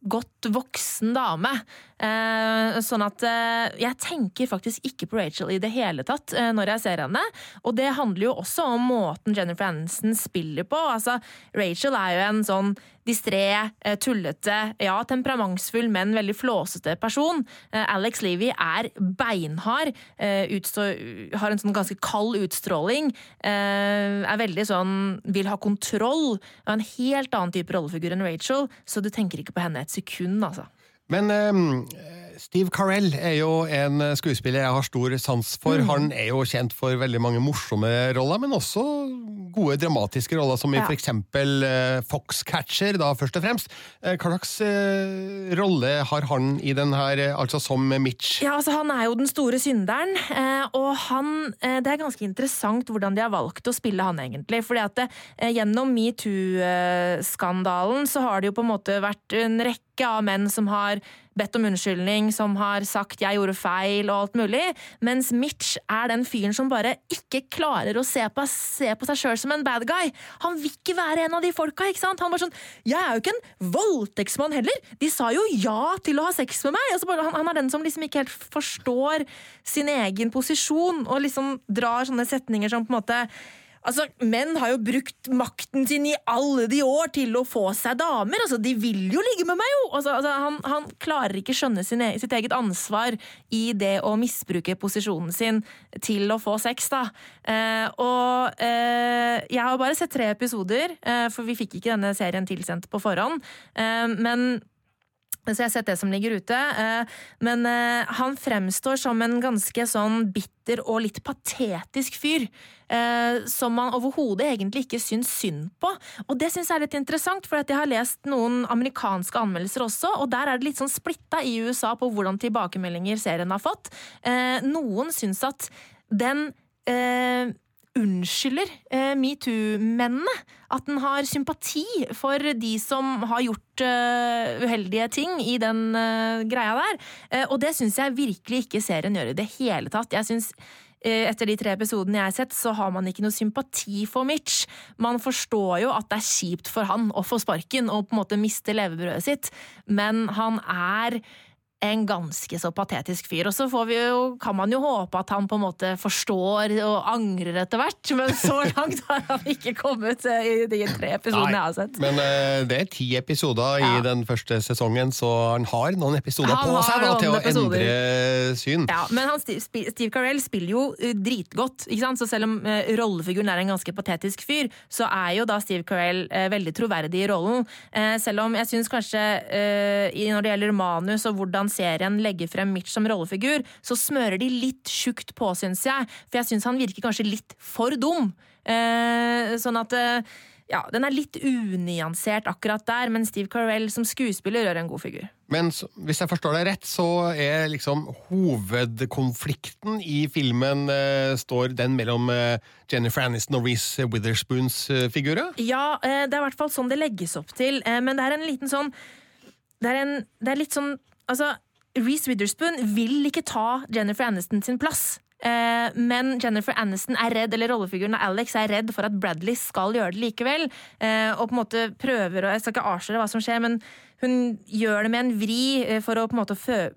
godt voksen dame. Eh, sånn at eh, jeg tenker faktisk ikke på Rachel i det hele tatt eh, når jeg ser henne. Og det handler jo også om måten Jennifer Aniston spiller på. Altså, Rachel er jo en sånn distré, tullete, ja, temperamentsfull, men veldig flåsete person. Alex Levy er beinhard, har en sånn ganske kald utstråling. Er veldig sånn vil ha kontroll. Og en helt annen type rollefigur enn Rachel, så du tenker ikke på henne et sekund, altså. Men eh, Steve Carell er jo en skuespiller jeg har stor sans for. Mm. Han er jo kjent for veldig mange morsomme roller, men også gode dramatiske roller, som i Ja. for eksempel eh, Foxcatcher, da først og fremst. Uh, hva slags uh, rolle har han i den her, altså som Mitch? Ja, altså Han er jo den store synderen, og han, det er ganske interessant hvordan de har valgt å spille han, egentlig. fordi at det, Gjennom metoo-skandalen så har det jo på en måte vært en rekke av menn som har bedt om unnskyldning, som har sagt 'jeg gjorde feil' og alt mulig, mens Mitch er den fyren som bare ikke klarer å se på, se på seg sjøl som en bad guy. Han vil ikke være en av de folka. ikke sant? Han bare sånn 'Jeg er jo ikke en voldtektsmann heller! De sa jo ja til å ha sex med meg!' Bare, han, han er den som liksom ikke helt forstår sin egen posisjon, og liksom drar sånne setninger som på en måte Altså, Menn har jo brukt makten sin i alle de år til å få seg damer. altså De vil jo ligge med meg, jo! Altså, altså, han, han klarer ikke skjønne sin, sitt eget ansvar i det å misbruke posisjonen sin til å få sex. da. Eh, og eh, jeg har bare sett tre episoder, eh, for vi fikk ikke denne serien tilsendt på forhånd. Eh, men så jeg har sett det som ligger ute. eh, Men eh, han fremstår som en ganske sånn bitter og litt patetisk fyr. eh, Som man overhodet egentlig ikke syns synd på. Og det syns jeg er litt interessant, for jeg har lest noen amerikanske anmeldelser også, og der er det litt sånn splitta i USA på hvordan tilbakemeldinger serien har fått. Noen syns at den unnskylder eh, metoo-mennene. At den har sympati for de som har gjort eh, uheldige ting i den eh, greia der. Eh, og det syns jeg virkelig ikke serien gjør i det hele tatt. Jeg synes eh, etter de tre episodene jeg har sett, så har man ikke noe sympati for Mitch. Man forstår jo at det er kjipt for han å få sparken og på en måte miste levebrødet sitt, men han er en ganske så patetisk fyr. Og så får vi jo, kan man jo håpe at han på en måte forstår og angrer etter hvert, men så langt har han ikke kommet eh, i de tre episodene jeg har sett. Men eh, det er ti episoder i den første sesongen, så han har noen episoder Han på seg da, til å episoder. endre syn. Ja, men han, Steve, Carell spiller jo eh, dritgodt, ikke sant? så selv om eh, rollefiguren er en ganske patetisk fyr, så er jo da Steve Carell eh, veldig troverdig i rollen. Eh, selv om jeg syns kanskje eh, når det gjelder manus og hvordan serien legger frem Mitch som rollefigur, så smører de litt tjukt på, syns jeg. For jeg syns han virker kanskje litt for dum. Eh, sånn at eh, ja, den er litt unyansert akkurat der, men Steve Carell som skuespiller gjør en god figur. Men hvis jeg forstår deg rett, så er liksom hovedkonflikten i filmen eh, står den mellom eh, Jennifer Aniston og Reece Witherspoons eh, figurer? Ja, eh, det er i hvert fall sånn det legges opp til, eh, men det er en liten sånn Det er, en, det er litt sånn Altså, Reece Witherspoon vil ikke ta Jennifer Aniston sin plass. Eh, Men Jennifer Aniston er redd, eller rollefiguren av Alex er redd for at Bradley skal gjøre det likevel. eh, Og på en måte prøver å Jeg skal ikke avsløre hva som skjer, men hun gjør det med en vri eh, for å på en måte fø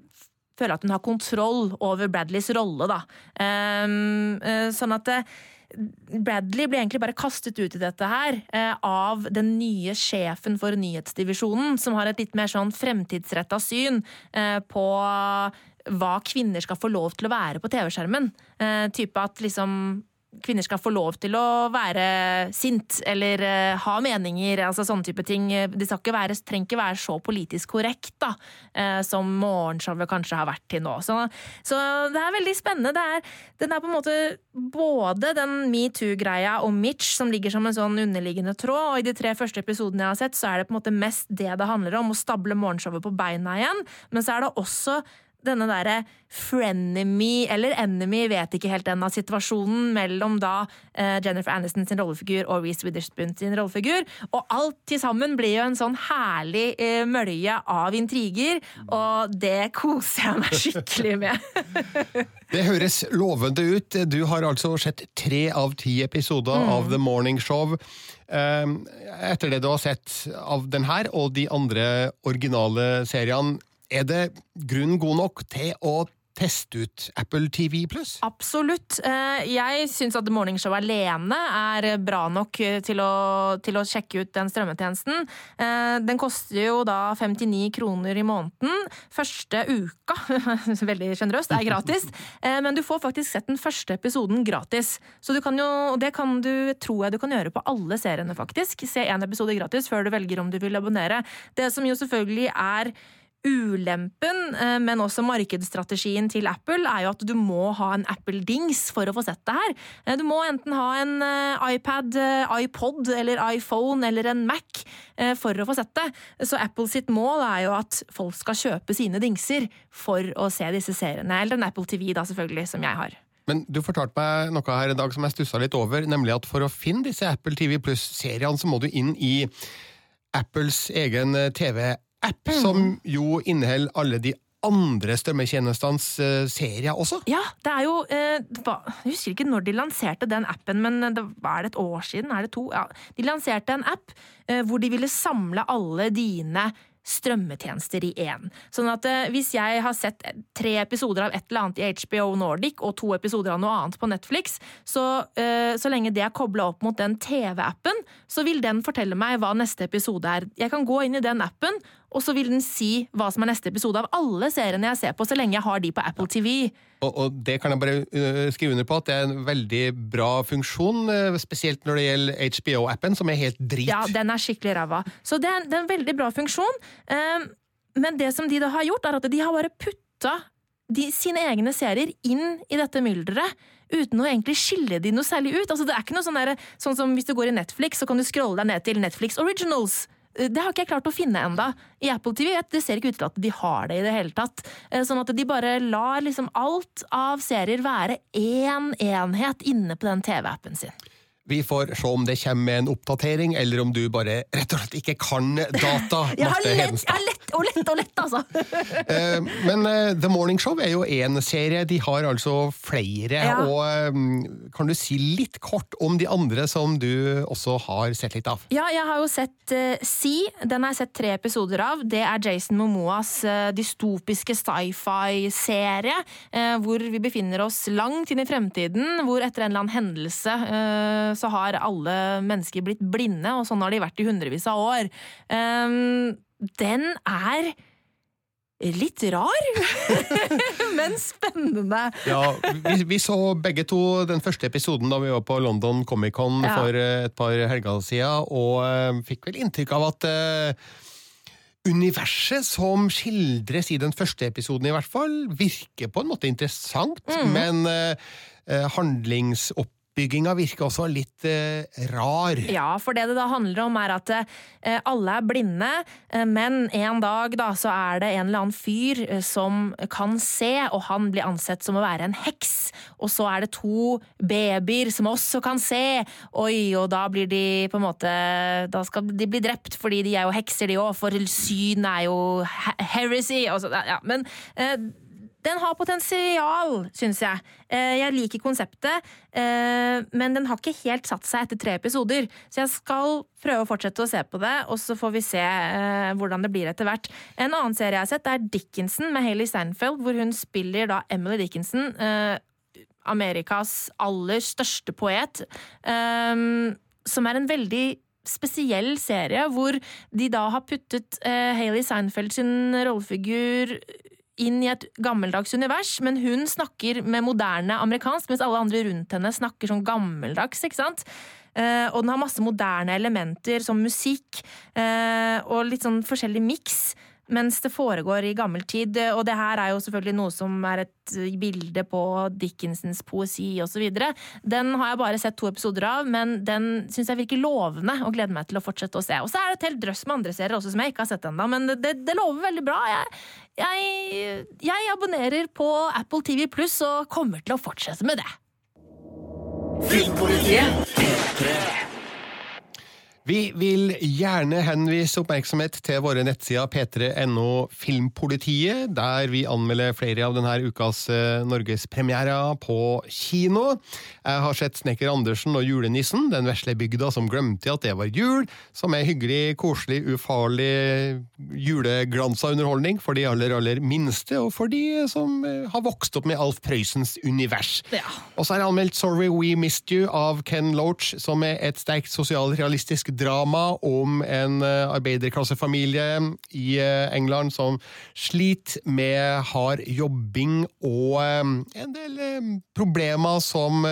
føle at hun har kontroll over Bradleys rolle, da. Um, eh, sånn at eh, Bradley blir egentlig bare kastet ut i dette her eh, av den nye sjefen for nyhetsdivisjonen, som har et litt mer sånn fremtidsretta syn eh, på hva kvinner skal få lov til å være på TV-skjermen. Eh, type at liksom kvinner skal få lov til å være sint eller uh, ha meninger, altså sånne type ting. De skal ikke være, trenger ikke være så politisk korrekt da, uh, som morgenshowet kanskje har vært til nå. Så, så det er veldig spennende. Det er, den er på en måte både den metoo-greia og Mitch som ligger som en sånn underliggende tråd, og i de tre første episodene jeg har sett, så er det på en måte mest det det handler om, å stable morgenshowet på beina igjen, men så er det også denne derre frenemy, eller enemy, vet ikke helt ennå, situasjonen mellom da eh, Jennifer Aniston sin rollefigur og Reece Witherspoon sin rollefigur. Og alt til sammen blir jo en sånn herlig eh, mølje av intriger, og det koser jeg meg skikkelig med. Det høres lovende ut. Du har altså sett tre av ti episoder Mm. av The Morning Show. Um, Etter det du har sett av den her og de andre originale seriene, er det grunn god nok til å teste ut Apple TV pluss? Absolutt. Eh, Jeg syns at The Morning Show alene er bra nok til å, til å sjekke ut den strømmetjenesten. Eh, Den koster jo da 59 kroner i måneden. Første uka, veldig sjenerøst, er gratis. Eh, Men du får faktisk sett den første episoden gratis. Så du kan jo, det kan du, tror jeg du kan gjøre på alle seriene, faktisk. Se én episode gratis før du velger om du vil abonnere. Det som jo selvfølgelig er Ulempen, eh, men også markedsstrategien til Apple, er jo at du må ha en Apple-dings for å få sett det her. Eh, Du må enten ha en eh, iPad, iPod eller iPhone eller en Mac for å få sett det. Så Apple sitt mål er jo at folk skal kjøpe sine dingser for å se disse seriene. Eller en Apple TV, da selvfølgelig, som jeg har. Men du fortalte meg noe her i dag som jeg stussa litt over, nemlig at for å finne disse Apple TV Pluss-seriene, så må du inn i Apples egen eh, TV-app, som jo inneholder alle de andre strømmetjenestenes uh, serier også. Ja, det er jo uh, hva, Jeg husker ikke når de lanserte den appen, men det er det et år siden? Er det to? Ja. De lanserte en app uh, hvor de ville samle alle dine strømmetjenester i én. Sånn at eh, hvis jeg har sett tre episoder av et eller annet i HBO Nordic og to episoder av noe annet på Netflix, så, eh, så lenge det er kobla opp mot den TV-appen, så vil den fortelle meg hva neste episode er. Jeg kan gå inn i den appen, og så vil den si hva som er neste episode av alle seriene jeg ser på, så lenge jeg har de på Apple TV. Og, og det kan jeg bare øh, skrive under på at det er en veldig bra funksjon, øh, spesielt når det gjelder HBO-appen, som er helt drit. Ja, den er skikkelig ræva. Så det er, det er en veldig bra funksjon. Um, men det som de da har gjort, er at de har bare putta de, sine egne serier inn i dette mylderet. Uten å egentlig skille de noe særlig ut. Altså, det er ikke noe sånn, der, sånn som Hvis du går i Netflix, så kan du scrolle deg ned til Netflix Originals. Eh, Det har ikke jeg klart å finne enda i Apple TV. Det ser ikke ut til at de har det i det hele tatt. Eh, Sånn at de bare lar liksom alt av serier være én enhet inne på den TV-appen sin. Vi får se om det kommer med en oppdatering, eller om du bare rett og slett ikke kan data. Marte Hedenstad. jeg har lett og lett og lett, altså! Eh, Men eh, The Morning Show er jo én serie, de har altså flere. Ja. Og eh, kan du si litt kort om de andre som du også har sett litt av? Ja, jeg har jo sett uh, Si. Den har jeg sett tre episoder av. Det er Jason Momoas dystopiske sci-fi-serie, hvor vi befinner oss langt inn i fremtiden, hvor etter en eller annen hendelse så har alle mennesker blitt blinde, og sånn har de vært i hundrevis av år. Um, den er litt rar, men spennende. Ja, vi, vi så begge to den første episoden da vi var på London Comic Con Ja. for eh, et par helger siden, og uh, fikk vel inntrykk av at uh, universet som skildres i den første episoden i hvert fall, virker på en måte interessant, mm. men uh, eh, handlingsoppbygginga virker også litt eh, rar. Ja, for det det da handler om er at eh, alle er blinde, eh, men en dag da så er det en eller annen fyr eh, som kan se, og han blir ansett som å være en heks. Og så er det to babyer som også kan se, oi, og da blir de på en måte Da skal de bli drept fordi de er jo hekser, de òg, for syn er jo heresy. Og så, ja, men eh, den har potensial, syns jeg. Eh, Jeg liker konseptet, eh, men den har ikke helt satt seg etter tre episoder. Så jeg skal prøve å fortsette å se på det, og så får vi se eh, hvordan det blir etter hvert. En annen serie jeg har sett, er Dickinson med Hailey Steinfeld, hvor hun spiller da Emily Dickinson. Amerikas aller største poet. som er en veldig spesiell serie, hvor de da har puttet Hayley Seinfeld sin rollefigur inn i et gammeldags univers, men hun snakker med moderne amerikansk, mens alle andre rundt henne snakker sånn gammeldags, ikke sant? Uh, og den har masse moderne elementer, som musikk, uh, og litt sånn forskjellig miks, mens det foregår i gammel tid. Og det her er jo selvfølgelig noe som er et bilde på Dickensens poesi osv. Den har jeg bare sett to episoder av, men den syns jeg virker lovende, og gleder meg til å fortsette å se. Og så er det et helt drøss med andre serier også som jeg ikke har sett ennå, men det, det lover veldig bra. Jeg, jeg, jeg abonnerer på Apple TV Pluss og kommer til å fortsette med det. Vi vil gjerne henvise oppmerksomhet til våre nettsider p3.no Filmpolitiet, der vi anmelder flere av denne ukas eh, norgespremierer på kino. Jeg har sett Snekker Andersen og Julenissen, den vesle bygda som glemte at det var jul, som er hyggelig, koselig, ufarlig juleglansa underholdning for de aller, aller minste, og for de som eh, har vokst opp med Alf Prøysens univers. Og så er jeg anmeldt Sorry We Missed You av Ken Loach, som er et sterkt sosialrealistisk drama om en eh, arbeiderklassefamilie i eh, England som sliter med hard jobbing og eh, en del problemer som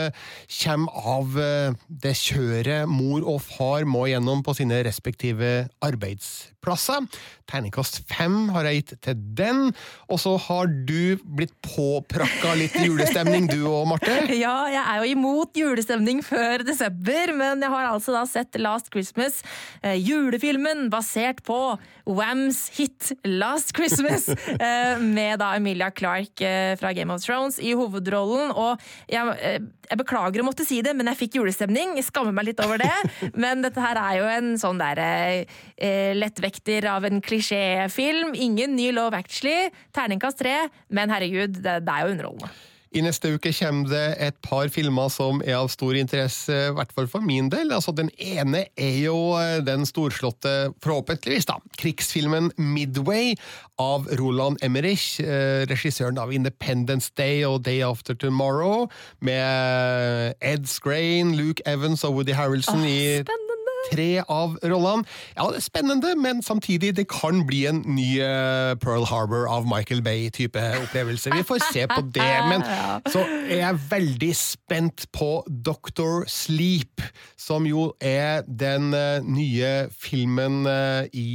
kommer av det kjøret mor og far må gjennom på sine respektive arbeidsplasser. Terningkast fem har jeg gitt til den, og så har du blitt påprakka litt julestemning, du og Marte? Ja, jeg er jo imot julestemning før desember, men jeg har altså da sett Last Christmas, eh, julefilmen basert på Whams hit Last Christmas, eh, med da Emilia Clarke eh, fra Game of Thrones i hovedrollen. Og jeg, jeg beklager å måtte si det, men jeg fikk julestemning. Jeg skammer meg litt over det. Men dette her er jo en sånn der eh, lettvekter av en klisjéfilm. Ingen ny Love Actually. Terningkast tre, men herregud, det, det er jo underholdende. I neste uke kommer det et par filmer som er av stor interesse, i hvert fall for min del. Altså, den ene er jo eh, den storslåtte, forhåpentligvis, da, krigsfilmen Midway av Roland Emmerich, eh, regissøren av Independence Day og Day After Tomorrow, med Ed Scrain, Luke Evans og Woody Harrelson i tre av rollene. Ja, det er spennende, men samtidig, det kan bli en ny eh, Pearl Harbor av Michael Bay-type opplevelse. Vi får se på det. Men så er jeg veldig spent på Doctor Sleep, som jo er den eh, nye filmen eh, i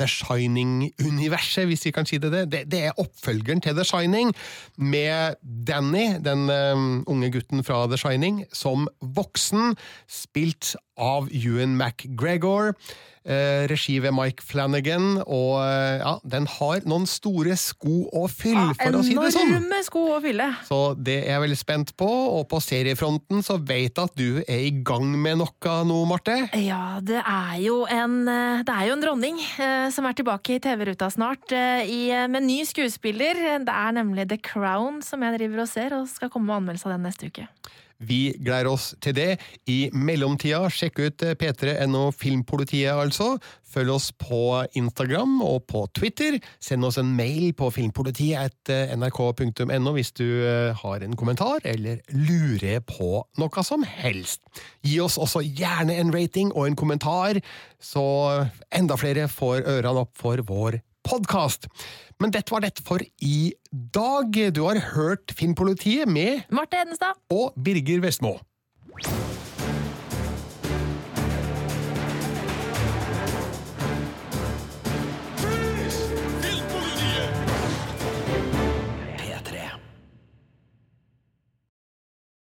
The Shining-universet, hvis vi kan si det. det. Det er oppfølgeren til The Shining, med Danny, den eh, unge gutten fra The Shining, som voksen, spilt av Ewan McGregor. Eh, regi ved Mike Flanagan, og eh, ja, den har noen store sko å fylle, for å si det sånn. Enorme sko å fylle. Så det er jeg veldig spent på, og på seriefronten så vet jeg at du er i gang med noe nå, Marte. Ja, det er jo en, eh, det er jo en dronning som er tilbake i TV-ruta snart, i, med ny skuespiller. Det er nemlig The Crown som jeg driver og ser, og skal komme med anmeldelse av den neste uke. Vi gleder oss til det. I mellomtida, sjekk ut p3.no Filmpolitiet, altså. Følg oss på Instagram og på Twitter. Send oss en mail på filmpolitiet.nrk.no hvis du eh, har en kommentar eller lurer på noe som helst. Gi oss også gjerne en rating og en kommentar, så enda flere får ørene opp for vår podkast. Men dette var dette for i dag. Du har hørt Finnpolitiet med Marte Hedenstad. og Birger Vestmo.